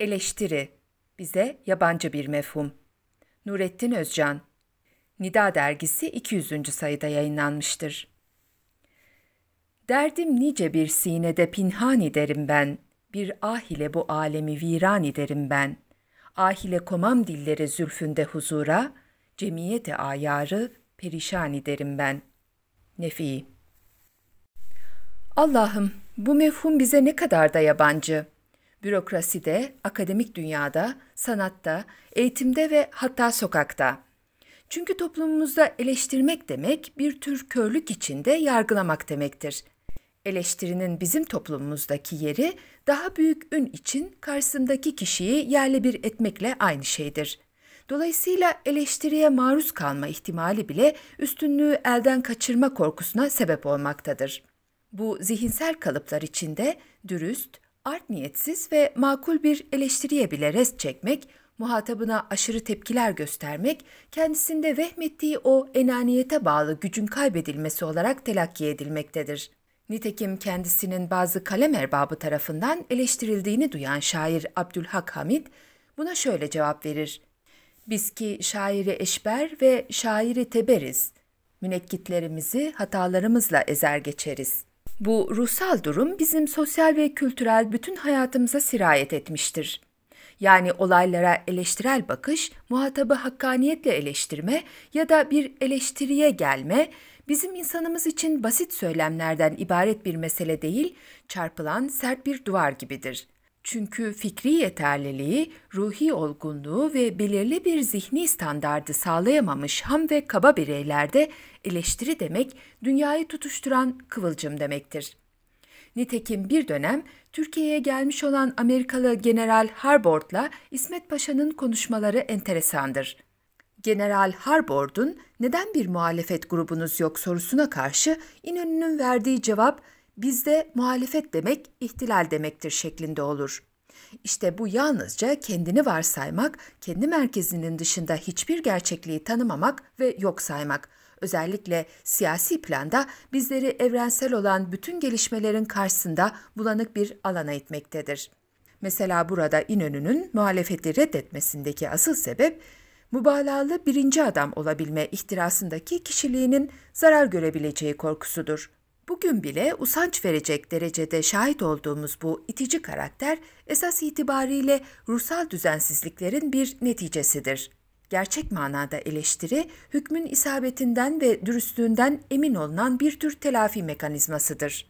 Eleştiri bize yabancı bir mefhum. Nurettin Özcan Nida dergisi 200. sayıda yayınlanmıştır. Derdim nice bir sinede pinhani derim ben, bir ah ile bu alemi viran ederim ben. Ah ile komam dilleri zülfünde huzura, cemiyete ayarı perişan ederim ben. Nefi Allah'ım bu mefhum bize ne kadar da yabancı. Bürokraside, akademik dünyada, sanatta, eğitimde ve hatta sokakta. Çünkü toplumumuzda eleştirmek demek bir tür körlük içinde yargılamak demektir. Eleştirinin bizim toplumumuzdaki yeri daha büyük ün için karşısındaki kişiyi yerle bir etmekle aynı şeydir. Dolayısıyla eleştiriye maruz kalma ihtimali bile üstünlüğü elden kaçırma korkusuna sebep olmaktadır. Bu zihinsel kalıplar içinde dürüst, art niyetsiz ve makul bir eleştiriye bile rest çekmek, muhatabına aşırı tepkiler göstermek, kendisinde vehmettiği o enaniyete bağlı gücün kaybedilmesi olarak telakki edilmektedir. Nitekim kendisinin bazı kalem erbabı tarafından eleştirildiğini duyan şair Abdülhak Hamid buna şöyle cevap verir. Biz ki şairi eşber ve şairi teberiz. Münekkitlerimizi hatalarımızla ezer geçeriz. Bu ruhsal durum bizim sosyal ve kültürel bütün hayatımıza sirayet etmiştir. Yani olaylara eleştirel bakış, muhatabı hakkaniyetle eleştirme ya da bir eleştiriye gelme, bizim insanımız için basit söylemlerden ibaret bir mesele değil, çarpılan sert bir duvar gibidir. Çünkü fikri yeterliliği, ruhi olgunluğu ve belirli bir zihni standardı sağlayamamış ham ve kaba bireylerde eleştiri demek dünyayı tutuşturan kıvılcım demektir. Nitekim bir dönem Türkiye'ye gelmiş olan Amerikalı General Harbord'la İsmet Paşa'nın konuşmaları enteresandır. General Harbord'un neden bir muhalefet grubunuz yok sorusuna karşı İnönü'nün verdiği cevap bizde muhalefet demek ihtilal demektir şeklinde olur. İşte bu yalnızca kendini varsaymak, kendi merkezinin dışında hiçbir gerçekliği tanımamak ve yok saymak. Özellikle siyasi planda bizleri evrensel olan bütün gelişmelerin karşısında bulanık bir alana itmektedir. Mesela burada İnönü'nün muhalefeti reddetmesindeki asıl sebep, mübalağalı birinci adam olabilme ihtirasındaki kişiliğinin zarar görebileceği korkusudur. Bugün bile usanç verecek derecede şahit olduğumuz bu itici karakter esas itibariyle ruhsal düzensizliklerin bir neticesidir. Gerçek manada eleştiri, hükmün isabetinden ve dürüstlüğünden emin olunan bir tür telafi mekanizmasıdır.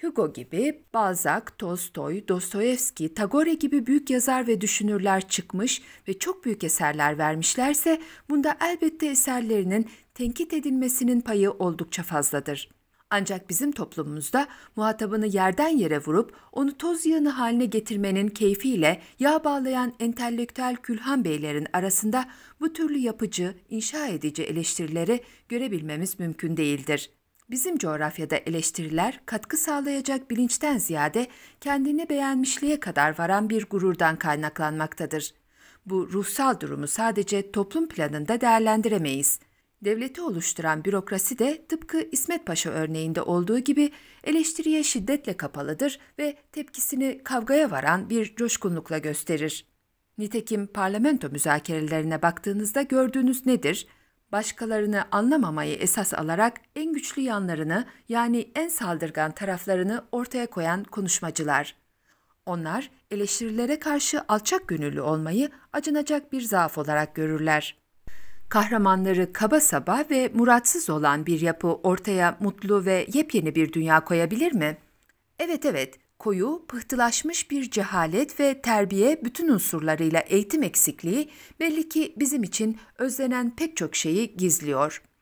Hugo gibi, Balzac, Tolstoy, Dostoyevski, Tagore gibi büyük yazar ve düşünürler çıkmış ve çok büyük eserler vermişlerse, bunda elbette eserlerinin tenkit edilmesinin payı oldukça fazladır. Ancak bizim toplumumuzda muhatabını yerden yere vurup onu toz yığını haline getirmenin keyfiyle yağ bağlayan entelektüel külhan beylerin arasında bu türlü yapıcı, inşa edici eleştirileri görebilmemiz mümkün değildir. Bizim coğrafyada eleştiriler katkı sağlayacak bilinçten ziyade kendini beğenmişliğe kadar varan bir gururdan kaynaklanmaktadır. Bu ruhsal durumu sadece toplum planında değerlendiremeyiz. Devleti oluşturan bürokrasi de tıpkı İsmet Paşa örneğinde olduğu gibi eleştiriye şiddetle kapalıdır ve tepkisini kavgaya varan bir coşkunlukla gösterir. Nitekim parlamento müzakerelerine baktığınızda gördüğünüz nedir? Başkalarını anlamamayı esas alarak en güçlü yanlarını yani en saldırgan taraflarını ortaya koyan konuşmacılar. Onlar eleştirilere karşı alçak gönüllü olmayı acınacak bir zaaf olarak görürler kahramanları kaba saba ve muratsız olan bir yapı ortaya mutlu ve yepyeni bir dünya koyabilir mi? Evet evet, koyu, pıhtılaşmış bir cehalet ve terbiye bütün unsurlarıyla eğitim eksikliği belli ki bizim için özlenen pek çok şeyi gizliyor.''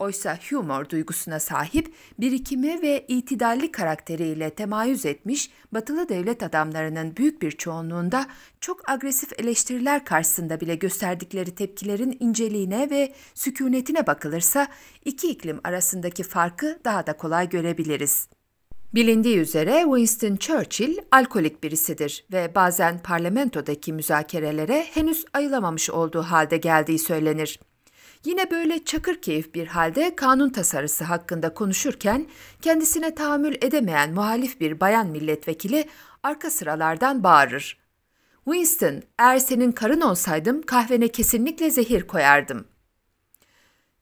Oysa humor duygusuna sahip, birikimi ve itidalli karakteriyle temayüz etmiş batılı devlet adamlarının büyük bir çoğunluğunda çok agresif eleştiriler karşısında bile gösterdikleri tepkilerin inceliğine ve sükunetine bakılırsa iki iklim arasındaki farkı daha da kolay görebiliriz. Bilindiği üzere Winston Churchill alkolik birisidir ve bazen parlamentodaki müzakerelere henüz ayılamamış olduğu halde geldiği söylenir. Yine böyle çakır keyif bir halde kanun tasarısı hakkında konuşurken kendisine tahammül edemeyen muhalif bir bayan milletvekili arka sıralardan bağırır. Winston, eğer senin karın olsaydım kahvene kesinlikle zehir koyardım.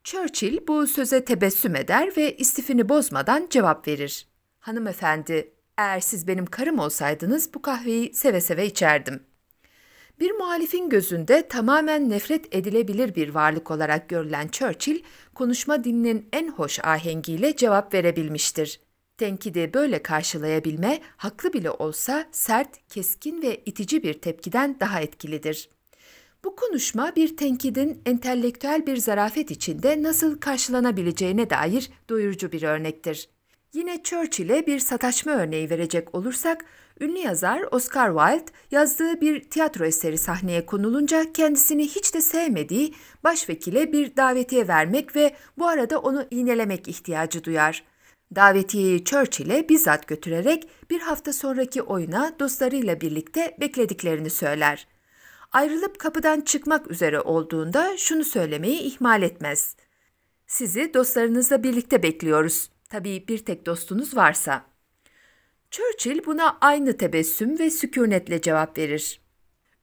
Churchill bu söze tebessüm eder ve istifini bozmadan cevap verir. Hanımefendi, eğer siz benim karım olsaydınız bu kahveyi seve seve içerdim. Bir muhalifin gözünde tamamen nefret edilebilir bir varlık olarak görülen Churchill, konuşma dilinin en hoş ahengiyle cevap verebilmiştir. Tenkidi böyle karşılayabilme, haklı bile olsa sert, keskin ve itici bir tepkiden daha etkilidir. Bu konuşma bir tenkidin entelektüel bir zarafet içinde nasıl karşılanabileceğine dair doyurucu bir örnektir. Yine Churchill'e bir sataşma örneği verecek olursak, ünlü yazar Oscar Wilde yazdığı bir tiyatro eseri sahneye konulunca kendisini hiç de sevmediği başvekile bir davetiye vermek ve bu arada onu iğnelemek ihtiyacı duyar. Davetiyeyi Churchill'e bizzat götürerek bir hafta sonraki oyuna dostlarıyla birlikte beklediklerini söyler. Ayrılıp kapıdan çıkmak üzere olduğunda şunu söylemeyi ihmal etmez. Sizi dostlarınızla birlikte bekliyoruz. Tabii bir tek dostunuz varsa. Churchill buna aynı tebessüm ve sükunetle cevap verir.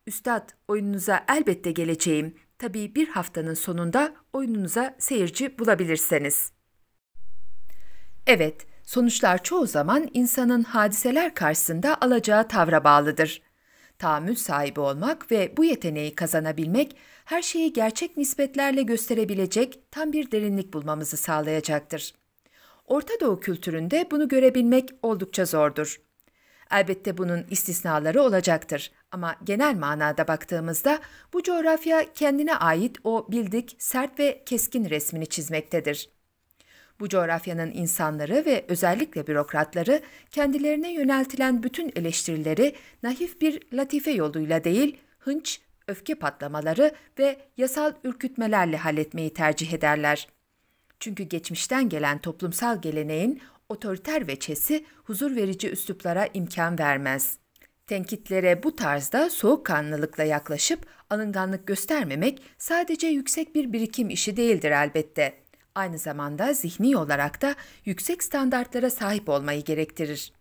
Üstad, oyununuza elbette geleceğim. Tabii bir haftanın sonunda oyununuza seyirci bulabilirseniz. Evet, sonuçlar çoğu zaman insanın hadiseler karşısında alacağı tavra bağlıdır. Tahammül sahibi olmak ve bu yeteneği kazanabilmek her şeyi gerçek nispetlerle gösterebilecek tam bir derinlik bulmamızı sağlayacaktır. Orta Doğu kültüründe bunu görebilmek oldukça zordur. Elbette bunun istisnaları olacaktır ama genel manada baktığımızda bu coğrafya kendine ait o bildik, sert ve keskin resmini çizmektedir. Bu coğrafyanın insanları ve özellikle bürokratları kendilerine yöneltilen bütün eleştirileri naif bir latife yoluyla değil, hınç, öfke patlamaları ve yasal ürkütmelerle halletmeyi tercih ederler. Çünkü geçmişten gelen toplumsal geleneğin otoriter veçesi huzur verici üsluplara imkan vermez. Tenkitlere bu tarzda soğukkanlılıkla yaklaşıp alınganlık göstermemek sadece yüksek bir birikim işi değildir elbette. Aynı zamanda zihni olarak da yüksek standartlara sahip olmayı gerektirir.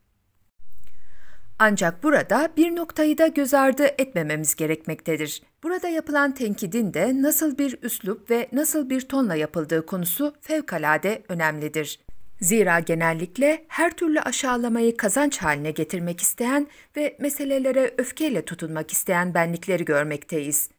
Ancak burada bir noktayı da göz ardı etmememiz gerekmektedir. Burada yapılan tenkidin de nasıl bir üslup ve nasıl bir tonla yapıldığı konusu fevkalade önemlidir. Zira genellikle her türlü aşağılamayı kazanç haline getirmek isteyen ve meselelere öfkeyle tutunmak isteyen benlikleri görmekteyiz.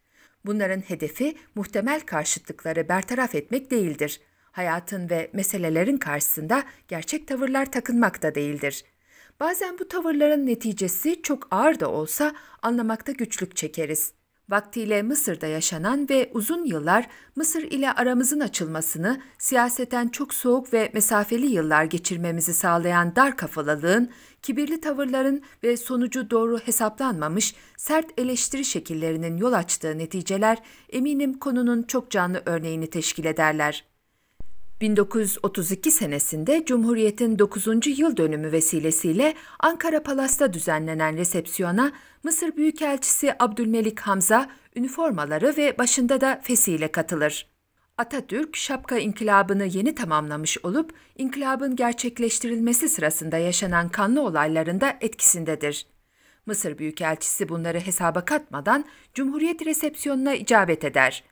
Bunların hedefi muhtemel karşıtlıkları bertaraf etmek değildir. Hayatın ve meselelerin karşısında gerçek tavırlar takınmak da değildir.'' Bazen bu tavırların neticesi çok ağır da olsa anlamakta güçlük çekeriz. Vaktiyle Mısır'da yaşanan ve uzun yıllar Mısır ile aramızın açılmasını, siyaseten çok soğuk ve mesafeli yıllar geçirmemizi sağlayan dar kafalılığın, kibirli tavırların ve sonucu doğru hesaplanmamış sert eleştiri şekillerinin yol açtığı neticeler eminim konunun çok canlı örneğini teşkil ederler. 1932 senesinde Cumhuriyet'in 9. yıl dönümü vesilesiyle Ankara Palas'ta düzenlenen resepsiyona Mısır Büyükelçisi Abdülmelik Hamza üniformaları ve başında da fesiyle katılır. Atatürk, şapka inkılabını yeni tamamlamış olup, inkılabın gerçekleştirilmesi sırasında yaşanan kanlı olaylarında etkisindedir. Mısır Büyükelçisi bunları hesaba katmadan Cumhuriyet resepsiyonuna icabet eder.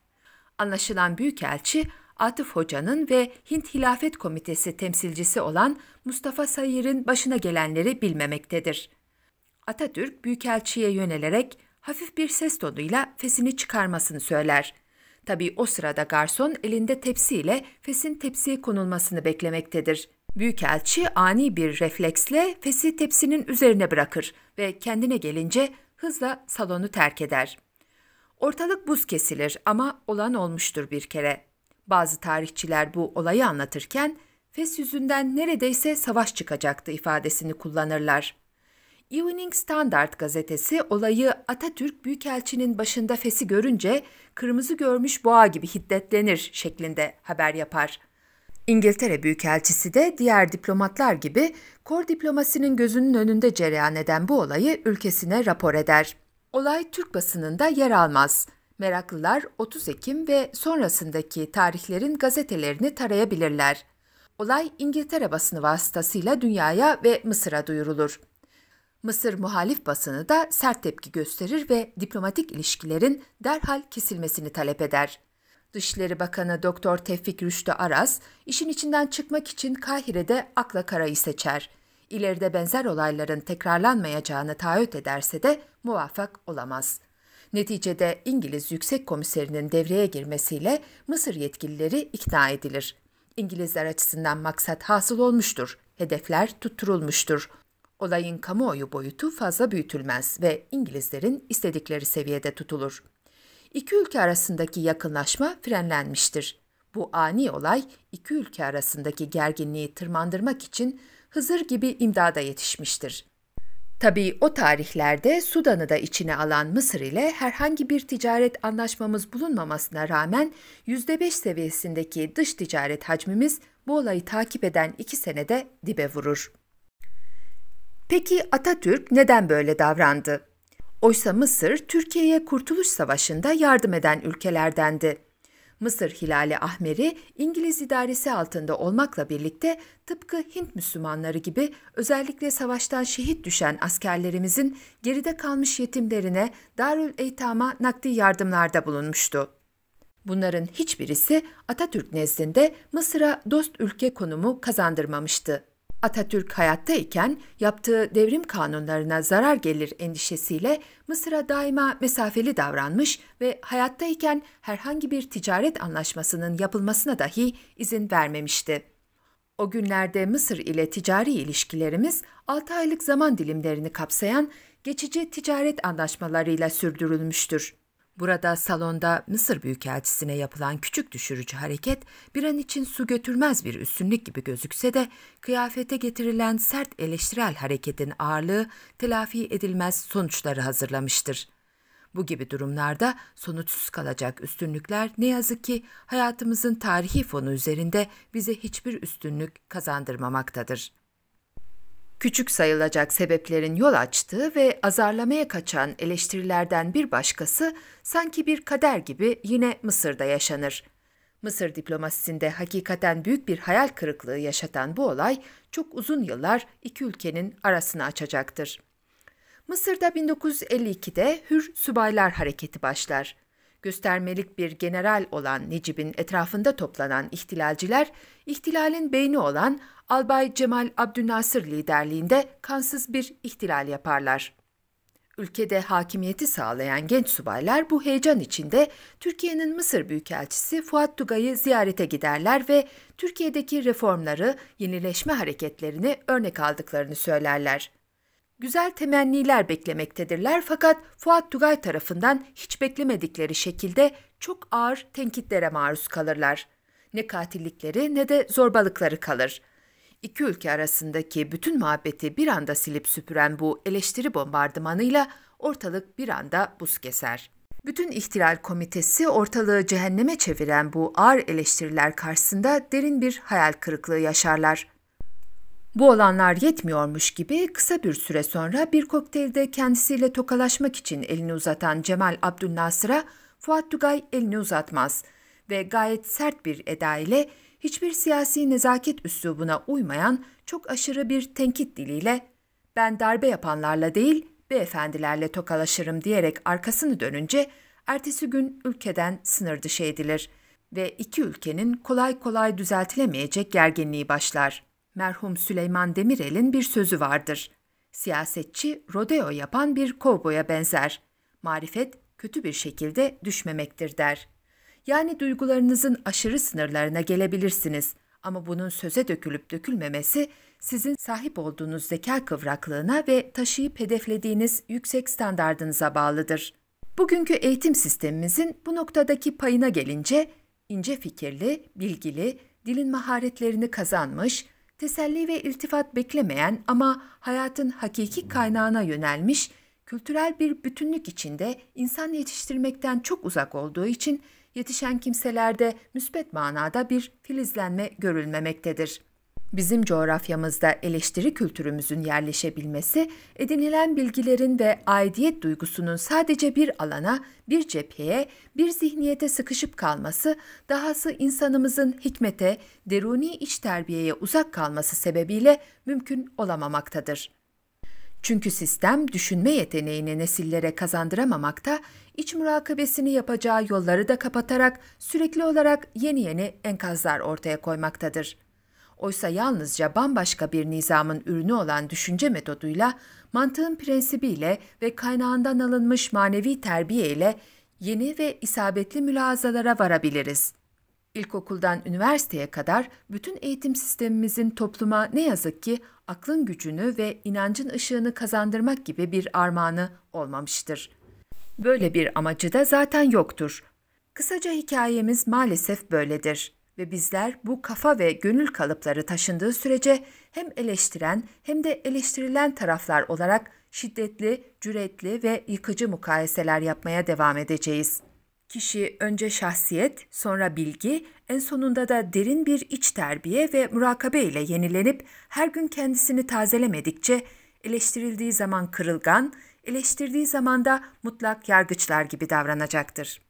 Anlaşılan Büyükelçi, Atıf Hoca'nın ve Hint Hilafet Komitesi temsilcisi olan Mustafa Sayır'ın başına gelenleri bilmemektedir. Atatürk Büyükelçiye yönelerek hafif bir ses tonuyla fesini çıkarmasını söyler. Tabii o sırada garson elinde tepsiyle fesin tepsiye konulmasını beklemektedir. Büyükelçi ani bir refleksle fesi tepsinin üzerine bırakır ve kendine gelince hızla salonu terk eder. Ortalık buz kesilir ama olan olmuştur bir kere. Bazı tarihçiler bu olayı anlatırken Fes yüzünden neredeyse savaş çıkacaktı ifadesini kullanırlar. Evening Standard gazetesi olayı Atatürk Büyükelçinin başında Fes'i görünce kırmızı görmüş boğa gibi hiddetlenir şeklinde haber yapar. İngiltere Büyükelçisi de diğer diplomatlar gibi kor diplomasinin gözünün önünde cereyan eden bu olayı ülkesine rapor eder. Olay Türk basınında yer almaz. Meraklılar 30 Ekim ve sonrasındaki tarihlerin gazetelerini tarayabilirler. Olay İngiltere basını vasıtasıyla dünyaya ve Mısır'a duyurulur. Mısır muhalif basını da sert tepki gösterir ve diplomatik ilişkilerin derhal kesilmesini talep eder. Dışişleri Bakanı Doktor Tevfik Rüştü Aras, işin içinden çıkmak için Kahire'de akla karayı seçer. İleride benzer olayların tekrarlanmayacağını taahhüt ederse de muvaffak olamaz. Neticede İngiliz Yüksek Komiserinin devreye girmesiyle Mısır yetkilileri ikna edilir. İngilizler açısından maksat hasıl olmuştur, hedefler tutturulmuştur. Olayın kamuoyu boyutu fazla büyütülmez ve İngilizlerin istedikleri seviyede tutulur. İki ülke arasındaki yakınlaşma frenlenmiştir. Bu ani olay iki ülke arasındaki gerginliği tırmandırmak için Hızır gibi imdada yetişmiştir. Tabii o tarihlerde Sudan'ı da içine alan Mısır ile herhangi bir ticaret anlaşmamız bulunmamasına rağmen %5 seviyesindeki dış ticaret hacmimiz bu olayı takip eden iki senede dibe vurur. Peki Atatürk neden böyle davrandı? Oysa Mısır, Türkiye'ye Kurtuluş Savaşı'nda yardım eden ülkelerdendi. Mısır Hilali Ahmeri, İngiliz idaresi altında olmakla birlikte tıpkı Hint Müslümanları gibi özellikle savaştan şehit düşen askerlerimizin geride kalmış yetimlerine Darül Eytam'a nakdi yardımlarda bulunmuştu. Bunların hiçbirisi Atatürk nezdinde Mısır'a dost ülke konumu kazandırmamıştı. Atatürk hayattayken yaptığı devrim kanunlarına zarar gelir endişesiyle Mısır'a daima mesafeli davranmış ve hayattayken herhangi bir ticaret anlaşmasının yapılmasına dahi izin vermemişti. O günlerde Mısır ile ticari ilişkilerimiz 6 aylık zaman dilimlerini kapsayan geçici ticaret anlaşmalarıyla sürdürülmüştür. Burada salonda Mısır Büyükelçisi'ne yapılan küçük düşürücü hareket bir an için su götürmez bir üstünlük gibi gözükse de kıyafete getirilen sert eleştirel hareketin ağırlığı telafi edilmez sonuçları hazırlamıştır. Bu gibi durumlarda sonuçsuz kalacak üstünlükler ne yazık ki hayatımızın tarihi fonu üzerinde bize hiçbir üstünlük kazandırmamaktadır küçük sayılacak sebeplerin yol açtığı ve azarlamaya kaçan eleştirilerden bir başkası sanki bir kader gibi yine Mısır'da yaşanır. Mısır diplomasisinde hakikaten büyük bir hayal kırıklığı yaşatan bu olay çok uzun yıllar iki ülkenin arasını açacaktır. Mısır'da 1952'de Hür Subaylar Hareketi başlar. Göstermelik bir general olan Necip'in etrafında toplanan ihtilalciler, ihtilalin beyni olan Albay Cemal Abdülnasır liderliğinde kansız bir ihtilal yaparlar. Ülkede hakimiyeti sağlayan genç subaylar bu heyecan içinde Türkiye'nin Mısır Büyükelçisi Fuat Tugay'ı ziyarete giderler ve Türkiye'deki reformları, yenileşme hareketlerini örnek aldıklarını söylerler. Güzel temenniler beklemektedirler fakat Fuat Tugay tarafından hiç beklemedikleri şekilde çok ağır tenkitlere maruz kalırlar. Ne katillikleri ne de zorbalıkları kalır.'' İki ülke arasındaki bütün muhabbeti bir anda silip süpüren bu eleştiri bombardımanıyla ortalık bir anda buz keser. Bütün ihtilal komitesi ortalığı cehenneme çeviren bu ağır eleştiriler karşısında derin bir hayal kırıklığı yaşarlar. Bu olanlar yetmiyormuş gibi kısa bir süre sonra bir kokteylde kendisiyle tokalaşmak için elini uzatan Cemal Abdülnasır'a Fuat Tugay elini uzatmaz ve gayet sert bir eda ile hiçbir siyasi nezaket üslubuna uymayan çok aşırı bir tenkit diliyle ben darbe yapanlarla değil beyefendilerle tokalaşırım diyerek arkasını dönünce ertesi gün ülkeden sınır dışı edilir ve iki ülkenin kolay kolay düzeltilemeyecek gerginliği başlar. Merhum Süleyman Demirel'in bir sözü vardır. Siyasetçi rodeo yapan bir kovboya benzer. Marifet kötü bir şekilde düşmemektir der. Yani duygularınızın aşırı sınırlarına gelebilirsiniz ama bunun söze dökülüp dökülmemesi sizin sahip olduğunuz zeka kıvraklığına ve taşıyıp hedeflediğiniz yüksek standardınıza bağlıdır. Bugünkü eğitim sistemimizin bu noktadaki payına gelince ince fikirli, bilgili, dilin maharetlerini kazanmış, teselli ve iltifat beklemeyen ama hayatın hakiki kaynağına yönelmiş, kültürel bir bütünlük içinde insan yetiştirmekten çok uzak olduğu için yetişen kimselerde müsbet manada bir filizlenme görülmemektedir. Bizim coğrafyamızda eleştiri kültürümüzün yerleşebilmesi, edinilen bilgilerin ve aidiyet duygusunun sadece bir alana, bir cepheye, bir zihniyete sıkışıp kalması, dahası insanımızın hikmete, deruni iç terbiyeye uzak kalması sebebiyle mümkün olamamaktadır. Çünkü sistem düşünme yeteneğini nesillere kazandıramamakta, iç murakabesini yapacağı yolları da kapatarak sürekli olarak yeni yeni enkazlar ortaya koymaktadır. Oysa yalnızca bambaşka bir nizamın ürünü olan düşünce metoduyla, mantığın prensibiyle ve kaynağından alınmış manevi terbiye ile yeni ve isabetli mülazalara varabiliriz. İlkokuldan üniversiteye kadar bütün eğitim sistemimizin topluma ne yazık ki aklın gücünü ve inancın ışığını kazandırmak gibi bir armağanı olmamıştır. Böyle bir amacı da zaten yoktur. Kısaca hikayemiz maalesef böyledir ve bizler bu kafa ve gönül kalıpları taşındığı sürece hem eleştiren hem de eleştirilen taraflar olarak şiddetli, cüretli ve yıkıcı mukayeseler yapmaya devam edeceğiz. Kişi önce şahsiyet, sonra bilgi, en sonunda da derin bir iç terbiye ve murakabe ile yenilenip her gün kendisini tazelemedikçe eleştirildiği zaman kırılgan, eleştirdiği zaman da mutlak yargıçlar gibi davranacaktır.